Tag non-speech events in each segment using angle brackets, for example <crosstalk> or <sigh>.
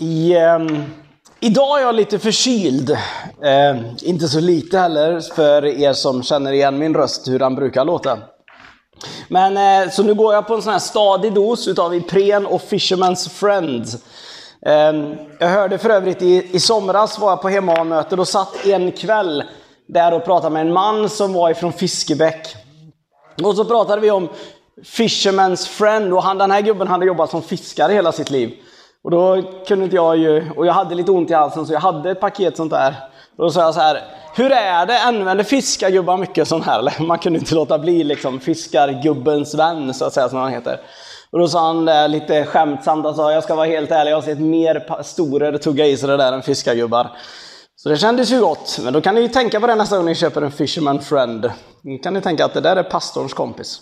I, eh, idag är jag lite förkyld. Eh, inte så lite heller för er som känner igen min röst, hur den brukar låta. Men eh, så nu går jag på en sån här stadig dos utav Ipren och Fisherman's Friend. Ehm, jag hörde för övrigt i, i somras var jag på hemmamöte, då satt en kväll där och pratade med en man som var ifrån Fiskebäck. Och så pratade vi om Fisherman's Friend och han, den här gubben hade jobbat som fiskare hela sitt liv. Och då kunde inte jag ju, och jag hade lite ont i halsen så jag hade ett paket sånt där. Och då sa jag så här, hur är det? Använder fiskargubbar mycket sånt här? Man kunde inte låta bli liksom fiskargubbens vän så att säga som han heter. Och då sa han det lite skämtsamt, alltså, jag ska vara helt ärlig, jag har sett mer pastorer tugga i sig det där än fiskargubbar. Så det kändes ju gott, men då kan ni ju tänka på det nästa gång ni köper en Fisherman Friend. Då kan ni tänka att det där är pastorns kompis.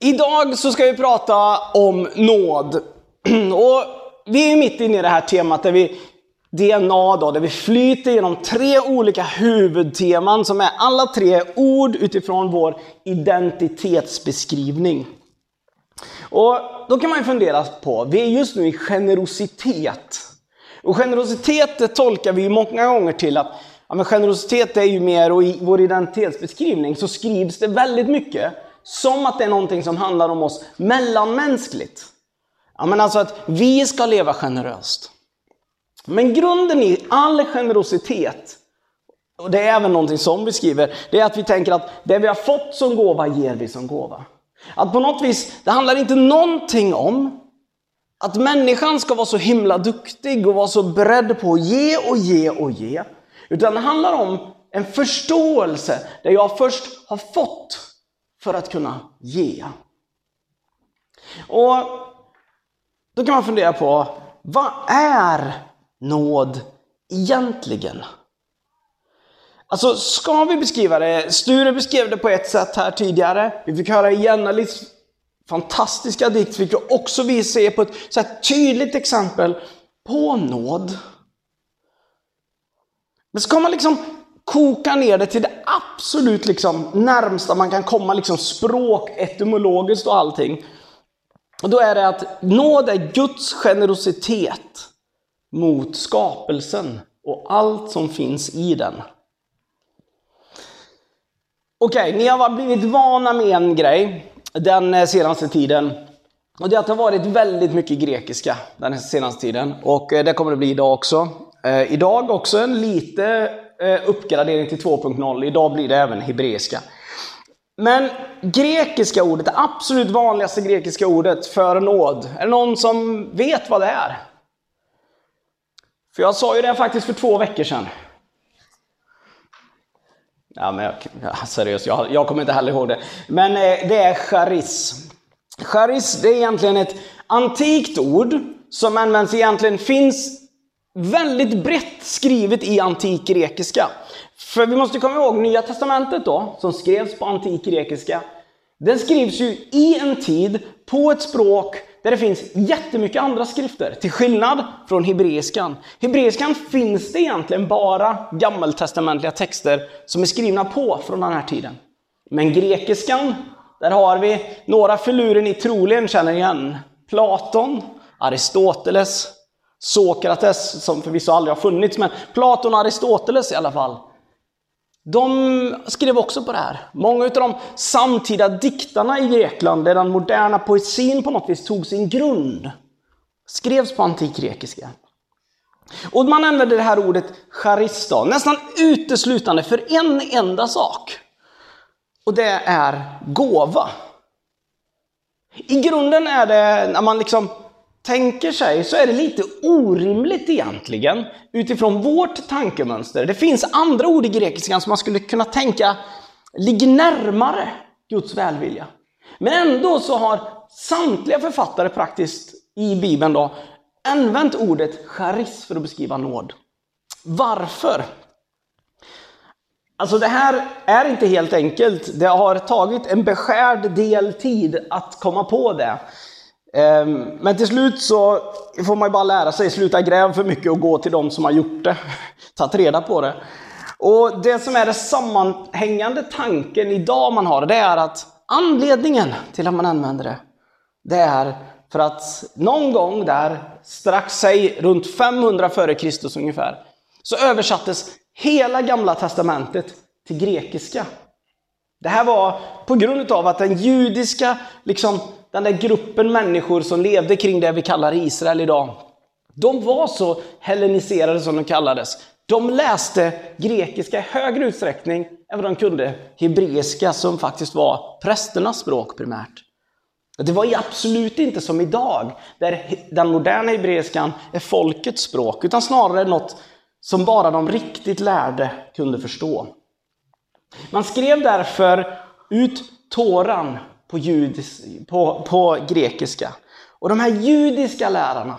Idag så ska vi prata om nåd. <clears throat> Och vi är mitt inne i det här temat där vi DNA då, där vi flyter genom tre olika huvudteman som är alla tre ord utifrån vår identitetsbeskrivning. Och då kan man ju fundera på, vi är just nu i generositet. Och generositet det tolkar vi många gånger till att ja, men generositet är ju mer, och i vår identitetsbeskrivning så skrivs det väldigt mycket som att det är någonting som handlar om oss mellanmänskligt. Ja, men alltså att vi ska leva generöst. Men grunden i all generositet, och det är även någonting som vi skriver, det är att vi tänker att det vi har fått som gåva ger vi som gåva. Att på något vis, det handlar inte någonting om att människan ska vara så himla duktig och vara så beredd på att ge och ge och ge. Utan det handlar om en förståelse där jag först har fått för att kunna ge. Och då kan man fundera på, vad är nåd egentligen? Alltså, ska vi beskriva det? Sture beskrev det på ett sätt här tidigare. Vi fick höra Jennalis fantastiska dikt, fick också vi ser på ett så tydligt exempel på nåd. Men ska man liksom koka ner det till det absolut liksom närmsta man kan komma liksom språk, etymologiskt och allting. Och då är det att nåd är Guds generositet mot skapelsen och allt som finns i den. Okej, okay, ni har blivit vana med en grej den senaste tiden. Och det är att det har varit väldigt mycket grekiska den senaste tiden. Och eh, det kommer det bli idag också. Eh, idag också en lite eh, uppgradering till 2.0. Idag blir det även hebreiska. Men grekiska ordet, det absolut vanligaste grekiska ordet för nåd. Är det någon som vet vad det är? För jag sa ju det faktiskt för två veckor sedan. Ja, men jag, seriöst, jag, jag kommer inte heller ihåg det. Men eh, det är charis. Charis, det är egentligen ett antikt ord som används egentligen, finns väldigt brett skrivet i antik grekiska. För vi måste komma ihåg Nya Testamentet då, som skrevs på antik grekiska. Den skrivs ju i en tid på ett språk där det finns jättemycket andra skrifter, till skillnad från hebreiskan. Hebreiskan finns det egentligen bara gammaltestamentliga texter som är skrivna på från den här tiden. Men grekiskan, där har vi några filurer ni troligen känner igen. Platon, Aristoteles, Sokrates, som förvisso aldrig har funnits, men Platon och Aristoteles i alla fall. De skrev också på det här. Många av de samtida diktarna i Grekland, där den moderna poesin på något vis tog sin grund, skrevs på antikgrekiska. Och man använder det här ordet charista nästan uteslutande för en enda sak. Och det är gåva. I grunden är det, när man liksom tänker sig så är det lite orimligt egentligen utifrån vårt tankemönster. Det finns andra ord i grekiskan som man skulle kunna tänka ligger närmare Guds välvilja. Men ändå så har samtliga författare praktiskt i Bibeln då använt ordet charis för att beskriva nåd. Varför? Alltså det här är inte helt enkelt. Det har tagit en beskärd del tid att komma på det. Ehm, men till slut så får man ju bara lära sig, sluta gräva för mycket och gå till de som har gjort det. <laughs> Tagit reda på det. Och det som är den sammanhängande tanken idag man har, det är att anledningen till att man använder det, det är för att någon gång där, strax säg runt 500 före Kristus ungefär, så översattes hela gamla testamentet till grekiska. Det här var på grund av att den judiska, liksom den där gruppen människor som levde kring det vi kallar Israel idag, de var så helleniserade som de kallades. De läste grekiska i högre utsträckning än vad de kunde hebreiska som faktiskt var prästernas språk primärt. Det var absolut inte som idag, där den moderna hebreiskan är folkets språk, utan snarare något som bara de riktigt lärde kunde förstå. Man skrev därför ut Toran på, judis, på, på grekiska. Och de här judiska lärarna,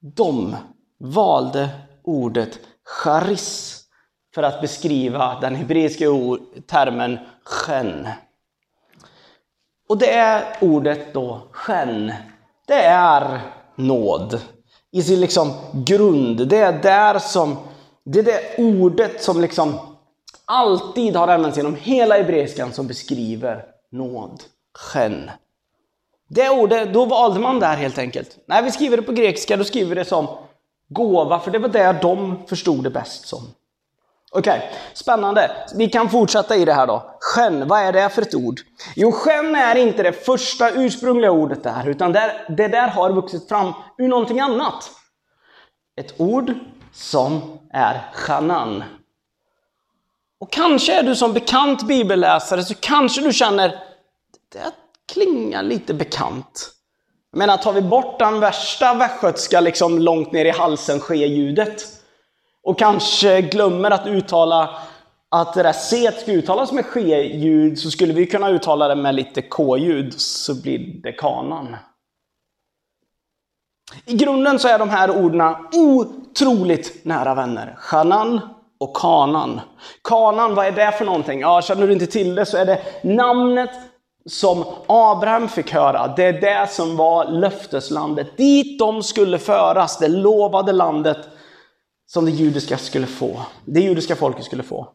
de valde ordet charis för att beskriva den hebreiska termen 'shen'. Och det är ordet då, 'shen', det är nåd i sin liksom grund. Det är där som, det är det ordet som liksom alltid har använts genom hela hebreiskan som beskriver nåd. sken. Det ordet, då valde man där helt enkelt. När vi skriver det på grekiska, då skriver vi det som gåva, för det var det de förstod det bäst som. Okej, okay. spännande. Vi kan fortsätta i det här då. Skön, vad är det för ett ord? Jo, skön är inte det första ursprungliga ordet där, utan det, det där har vuxit fram ur någonting annat. Ett ord som är chanan. Och kanske är du som bekant bibelläsare, så kanske du känner, det klingar lite bekant. Jag menar, tar vi bort den värsta västgötska liksom långt ner i halsen ske-ljudet och kanske glömmer att uttala att det där C ska uttalas med ske-ljud så skulle vi kunna uttala det med lite K-ljud så blir det kanan. I grunden så är de här orden otroligt nära vänner. Chanan och kanan. Kanan, vad är det för någonting? Ja, känner du inte till det så är det namnet som Abraham fick höra. Det är det som var löfteslandet. Dit de skulle föras, det lovade landet som det judiska skulle få. Det judiska folket skulle få.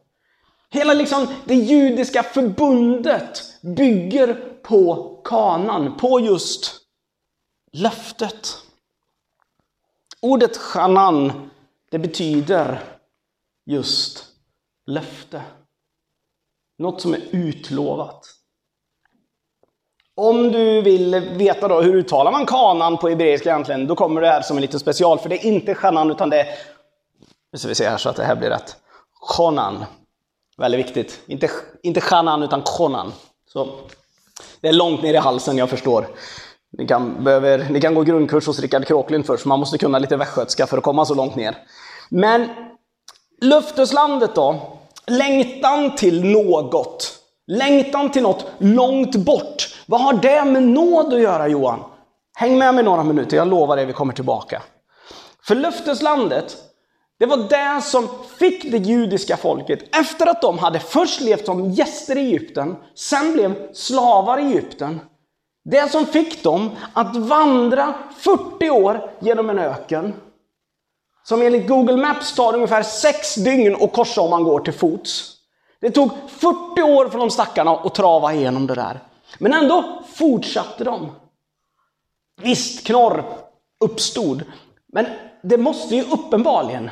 Hela liksom det judiska förbundet bygger på kanan, på just löftet. Ordet chanan, det betyder just löfte. Något som är utlovat. Om du vill veta då hur uttalar man kanan på hebreiska egentligen, då kommer det här som en liten special, för det är inte chanan utan det är, nu ska vi se här så att det här blir rätt, Konan. Väldigt viktigt. Inte, inte chanan utan konan. Så, det är långt ner i halsen, jag förstår. Ni kan, behöver, ni kan gå grundkurs hos Rickard Kråklund först, man måste kunna lite västgötska för att komma så långt ner. Men Löfteslandet då? Längtan till något. Längtan till något långt bort. Vad har det med nåd att göra Johan? Häng med mig några minuter, jag lovar dig vi kommer tillbaka. För löfteslandet, det var det som fick det judiska folket, efter att de hade först levt som gäster i Egypten, sen blev slavar i Egypten. Det som fick dem att vandra 40 år genom en öken, som enligt Google Maps tar ungefär 6 dygn att korsa om man går till fots. Det tog 40 år för de stackarna att trava igenom det där. Men ändå fortsatte de. Visst, knorr uppstod. Men det måste ju uppenbarligen,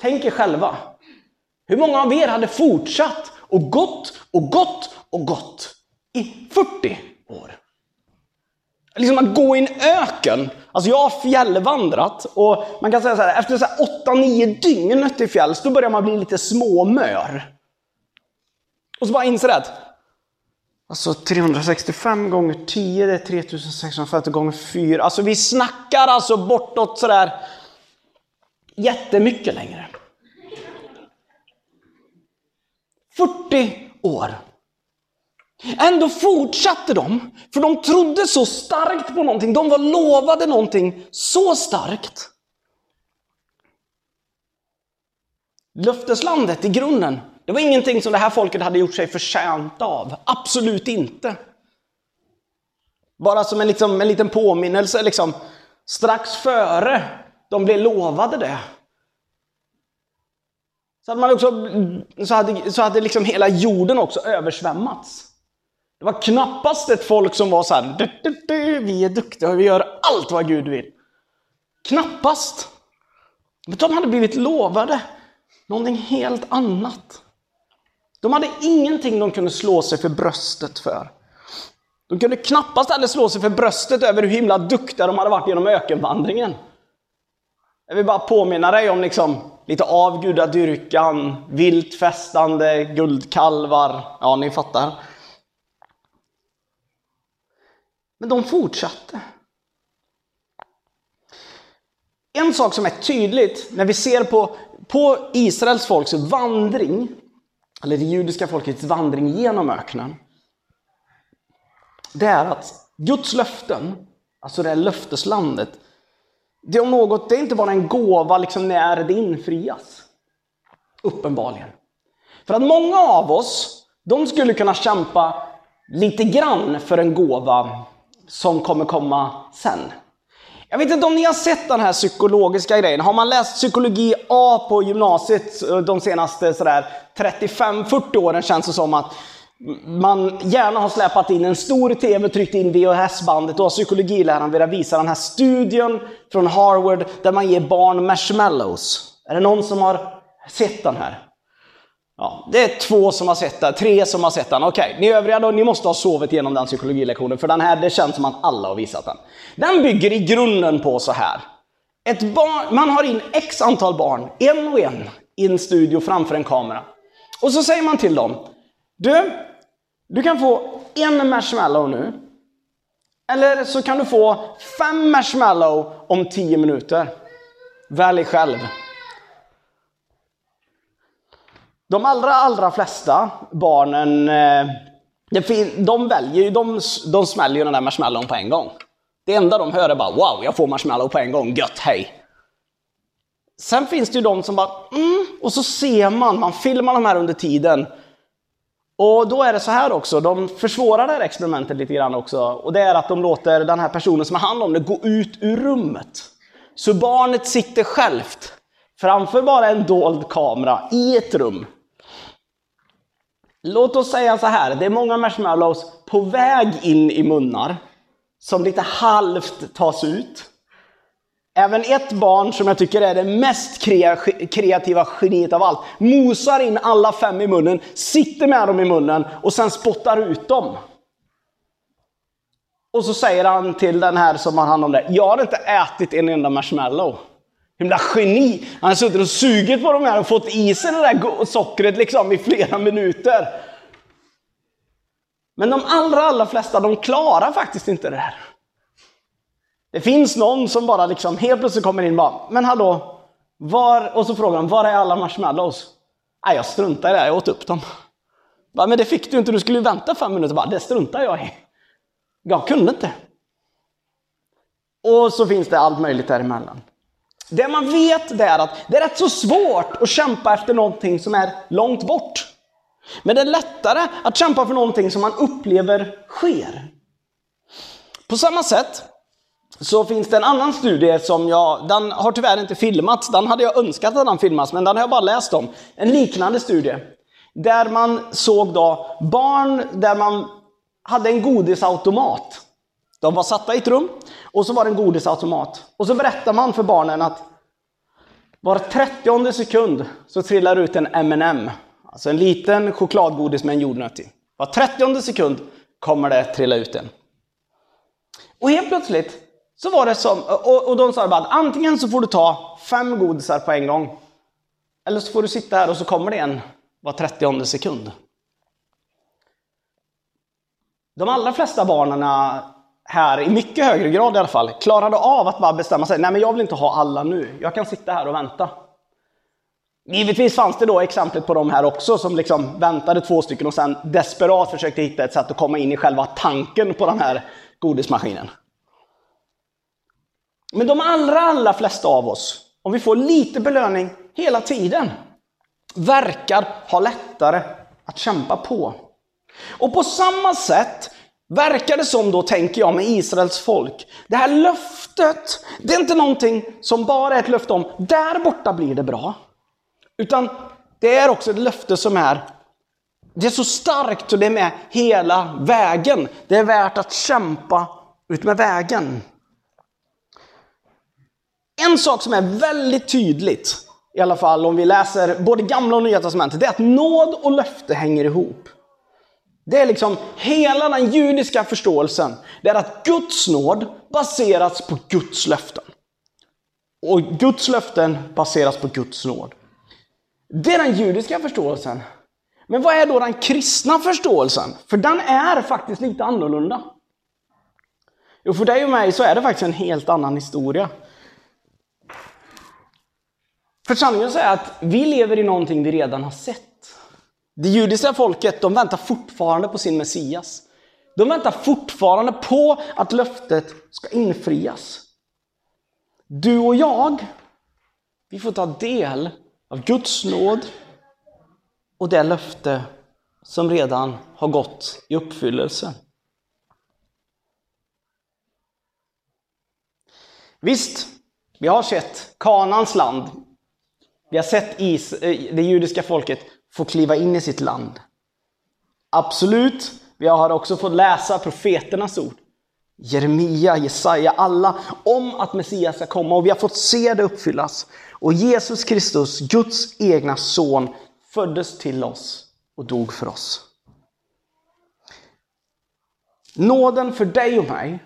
tänk er själva, hur många av er hade fortsatt och gått och gått och gått i 40 år? Liksom att gå i en öken. Alltså jag har fjällvandrat och man kan säga så här, efter så 8-9 dygn ute i fjälls, då börjar man bli lite småmör. Och så bara inser det att Alltså 365 gånger 10, det är 3650 gånger 4. Alltså vi snackar alltså bortåt sådär jättemycket längre. 40 år. Ändå fortsatte de, för de trodde så starkt på någonting. De var lovade någonting så starkt. Löfteslandet i grunden, det var ingenting som det här folket hade gjort sig förtjänt av. Absolut inte. Bara som en, liksom, en liten påminnelse, liksom, strax före de blev lovade det. Så hade, man också, så hade, så hade liksom hela jorden också översvämmats. Det var knappast ett folk som var så här, du, du, du, vi är duktiga och vi gör allt vad Gud vill. Knappast. Men de hade blivit lovade någonting helt annat. De hade ingenting de kunde slå sig för bröstet för. De kunde knappast heller slå sig för bröstet över hur himla duktiga de hade varit genom ökenvandringen. Jag vill bara påminna dig om liksom lite avgudadyrkan, vilt festande, guldkalvar. Ja, ni fattar. Men de fortsatte. En sak som är tydligt när vi ser på, på Israels folks vandring, eller det judiska folkets vandring genom öknen, det är att Guds löften, alltså det här löfteslandet, det om något, det är inte bara en gåva liksom när det infrias. Uppenbarligen. För att många av oss, de skulle kunna kämpa lite grann för en gåva som kommer komma sen. Jag vet inte om ni har sett den här psykologiska grejen. Har man läst psykologi A på gymnasiet eh, de senaste 35-40 åren känns det som att man gärna har släpat in en stor TV, tryckt in VHS-bandet och har psykologiläraren velat visa den här studien från Harvard där man ger barn marshmallows. Är det någon som har sett den här? Ja, det är två som har sett den, tre som har sett den. Okej, ni övriga då, ni måste ha sovit igenom den psykologilektionen, för den här, det känns som att alla har visat den. Den bygger i grunden på så här. Ett barn, man har in x antal barn, en och en, i en studio framför en kamera. Och så säger man till dem, du, du kan få en marshmallow nu. Eller så kan du få fem marshmallow om tio minuter. Välj själv. De allra, allra flesta barnen, eh, de väljer ju, de, de smäller ju den där marshmallowen på en gång. Det enda de hör är bara wow, jag får marshmallow på en gång, gött, hej. Sen finns det ju de som bara mm, och så ser man, man filmar de här under tiden. Och då är det så här också, de försvårar det här experimentet lite grann också. Och det är att de låter den här personen som har hand om det gå ut ur rummet. Så barnet sitter självt framför bara en dold kamera i ett rum. Låt oss säga så här, det är många marshmallows på väg in i munnar som lite halvt tas ut. Även ett barn som jag tycker är det mest kreativa geniet av allt, mosar in alla fem i munnen, sitter med dem i munnen och sen spottar ut dem. Och så säger han till den här som har hand om det, jag har inte ätit en enda marshmallow. Himla geni! Han har suttit och sugit på de här och fått i sig det där sockret liksom i flera minuter. Men de allra, allra flesta, de klarar faktiskt inte det här. Det finns någon som bara liksom helt plötsligt kommer in och bara, men hallå, var, och så frågar de, var är alla marshmallows? Nej, jag struntar i det, jag åt upp dem. Bara, men det fick du inte, du skulle ju vänta fem minuter. Bara, det struntar jag i. Jag kunde inte. Och så finns det allt möjligt däremellan. Det man vet det är att det är rätt så svårt att kämpa efter någonting som är långt bort. Men det är lättare att kämpa för någonting som man upplever sker. På samma sätt så finns det en annan studie som jag, den har tyvärr inte filmats, den hade jag önskat att den filmas, men den har jag bara läst om. En liknande studie. Där man såg då barn där man hade en godisautomat. De var satta i ett rum och så var det en godisautomat. Och så berättar man för barnen att var 30 sekund så trillar ut en M&M. Alltså en liten chokladgodis med en jordnöt i. Var 30 sekund kommer det trilla ut en. Och helt plötsligt så var det som, och, och de sa bara att antingen så får du ta fem godisar på en gång. Eller så får du sitta här och så kommer det en var 30 sekund. De allra flesta barnen här, i mycket högre grad i alla fall, klarade av att bara bestämma sig. Nej, men jag vill inte ha alla nu. Jag kan sitta här och vänta. Givetvis fanns det då exemplet på de här också som liksom väntade två stycken och sen desperat försökte hitta ett sätt att komma in i själva tanken på den här godismaskinen. Men de allra, allra flesta av oss, om vi får lite belöning hela tiden, verkar ha lättare att kämpa på. Och på samma sätt verkar det som då, tänker jag, med Israels folk. Det här löftet, det är inte någonting som bara är ett löfte om, där borta blir det bra. Utan det är också ett löfte som är, det är så starkt och det är med hela vägen. Det är värt att kämpa ut med vägen. En sak som är väldigt tydligt, i alla fall om vi läser både gamla och nya testamentet, det är att nåd och löfte hänger ihop. Det är liksom hela den judiska förståelsen. Det är att Guds nåd baseras på Guds löften. Och Guds löften baseras på Guds nåd. Det är den judiska förståelsen. Men vad är då den kristna förståelsen? För den är faktiskt lite annorlunda. Jo, för dig och mig så är det faktiskt en helt annan historia. För sanningen är att vi lever i någonting vi redan har sett. Det judiska folket, de väntar fortfarande på sin Messias. De väntar fortfarande på att löftet ska infrias. Du och jag, vi får ta del av Guds nåd och det löfte som redan har gått i uppfyllelse. Visst, vi har sett Kanans land. Vi har sett is, eh, det judiska folket får kliva in i sitt land. Absolut, vi har också fått läsa profeternas ord. Jeremia, Jesaja, alla om att Messias ska komma och vi har fått se det uppfyllas. Och Jesus Kristus, Guds egna son, föddes till oss och dog för oss. Nåden för dig och mig,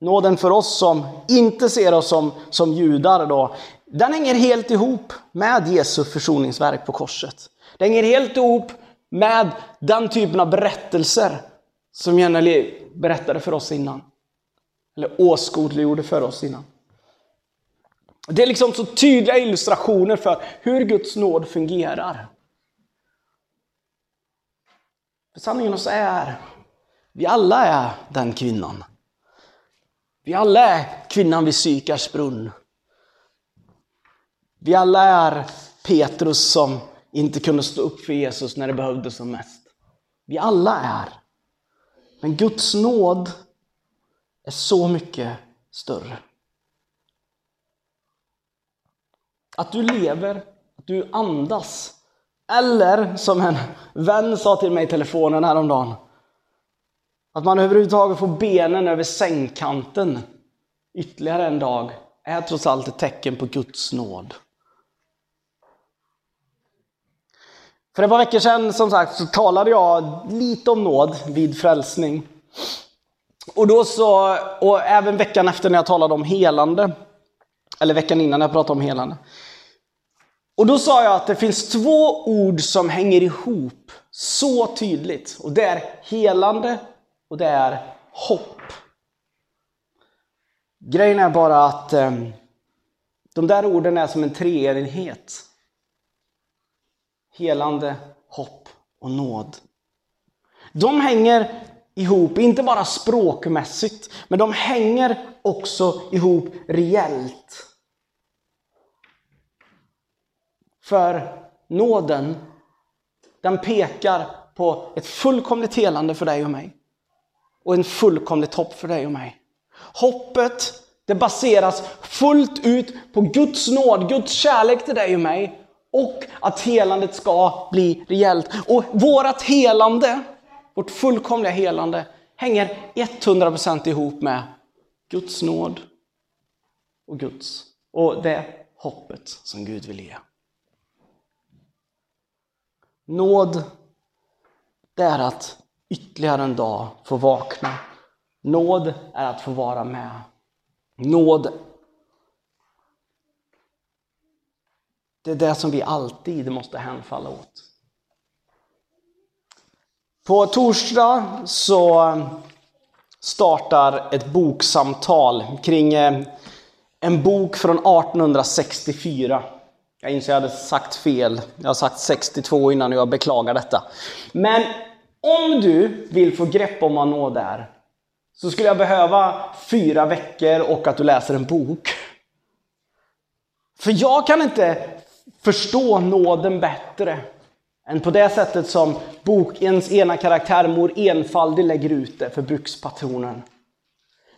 nåden för oss som inte ser oss som, som judar då, den hänger helt ihop med Jesu försoningsverk på korset. Den hänger helt ihop med den typen av berättelser som Jenny berättade för oss innan. Eller åskådliggjorde för oss innan. Det är liksom så tydliga illustrationer för hur Guds nåd fungerar. För sanningen oss är, vi alla är den kvinnan. Vi alla är kvinnan vid Sykars brunn. Vi alla är Petrus som inte kunde stå upp för Jesus när det behövdes som mest. Vi alla är. Men Guds nåd är så mycket större. Att du lever, att du andas. Eller som en vän sa till mig i telefonen häromdagen. Att man överhuvudtaget får benen över sängkanten ytterligare en dag är trots allt ett tecken på Guds nåd. För ett par veckor sedan som sagt så talade jag lite om nåd vid frälsning. Och då så, och även veckan efter när jag talade om helande. Eller veckan innan jag pratade om helande. Och då sa jag att det finns två ord som hänger ihop så tydligt. Och det är helande och det är hopp. Grejen är bara att eh, de där orden är som en treenighet. Helande, hopp och nåd. De hänger ihop, inte bara språkmässigt, men de hänger också ihop reellt. För nåden, den pekar på ett fullkomligt helande för dig och mig. Och en fullkomligt hopp för dig och mig. Hoppet, det baseras fullt ut på Guds nåd, Guds kärlek till dig och mig. Och att helandet ska bli rejält. Och vårt helande, vårt fullkomliga helande, hänger 100% ihop med Guds nåd och Guds. Och det hoppet som Gud vill ge. Nåd, det är att ytterligare en dag få vakna. Nåd är att få vara med. Nåd, det är det som vi alltid måste hänfalla åt. På torsdag så startar ett boksamtal kring eh, en bok från 1864 Jag inser att jag hade sagt fel. Jag har sagt 62 innan och jag beklagar detta. Men om du vill få grepp om vad nåd är, så skulle jag behöva fyra veckor och att du läser en bok. För jag kan inte förstå nåden bättre än på det sättet som bokens ena karaktär Mor Enfaldig lägger ut det för brukspatronen.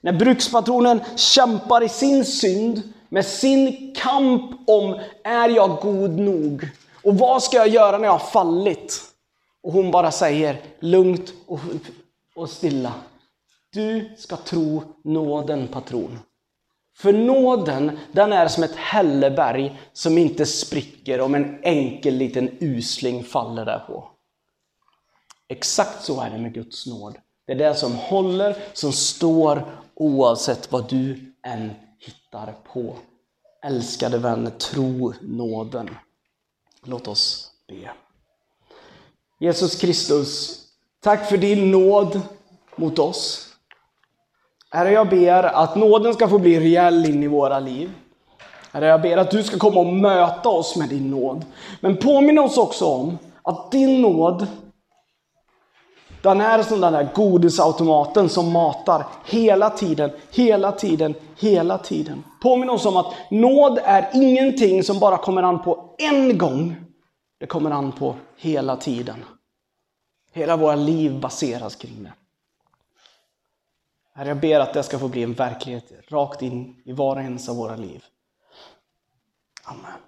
När brukspatronen kämpar i sin synd med sin kamp om är jag god nog? Och vad ska jag göra när jag har fallit? Och hon bara säger lugnt och, och stilla. Du ska tro nåden patron. För nåden, den är som ett hälleberg som inte spricker om en enkel liten usling faller därpå. Exakt så är det med Guds nåd. Det är det som håller, som står oavsett vad du än hittar på. Älskade vänner, tro nåden. Låt oss be. Jesus Kristus, tack för din nåd mot oss. Herre, jag ber att nåden ska få bli rejäl in i våra liv. Herre, jag ber att du ska komma och möta oss med din nåd. Men påminn oss också om att din nåd, den är som den där godisautomaten som matar hela tiden, hela tiden, hela tiden. Påminn oss om att nåd är ingenting som bara kommer an på en gång. Det kommer an på hela tiden. Hela våra liv baseras kring det. Herre, jag ber att det ska få bli en verklighet rakt in i var och ens av våra liv. Amen.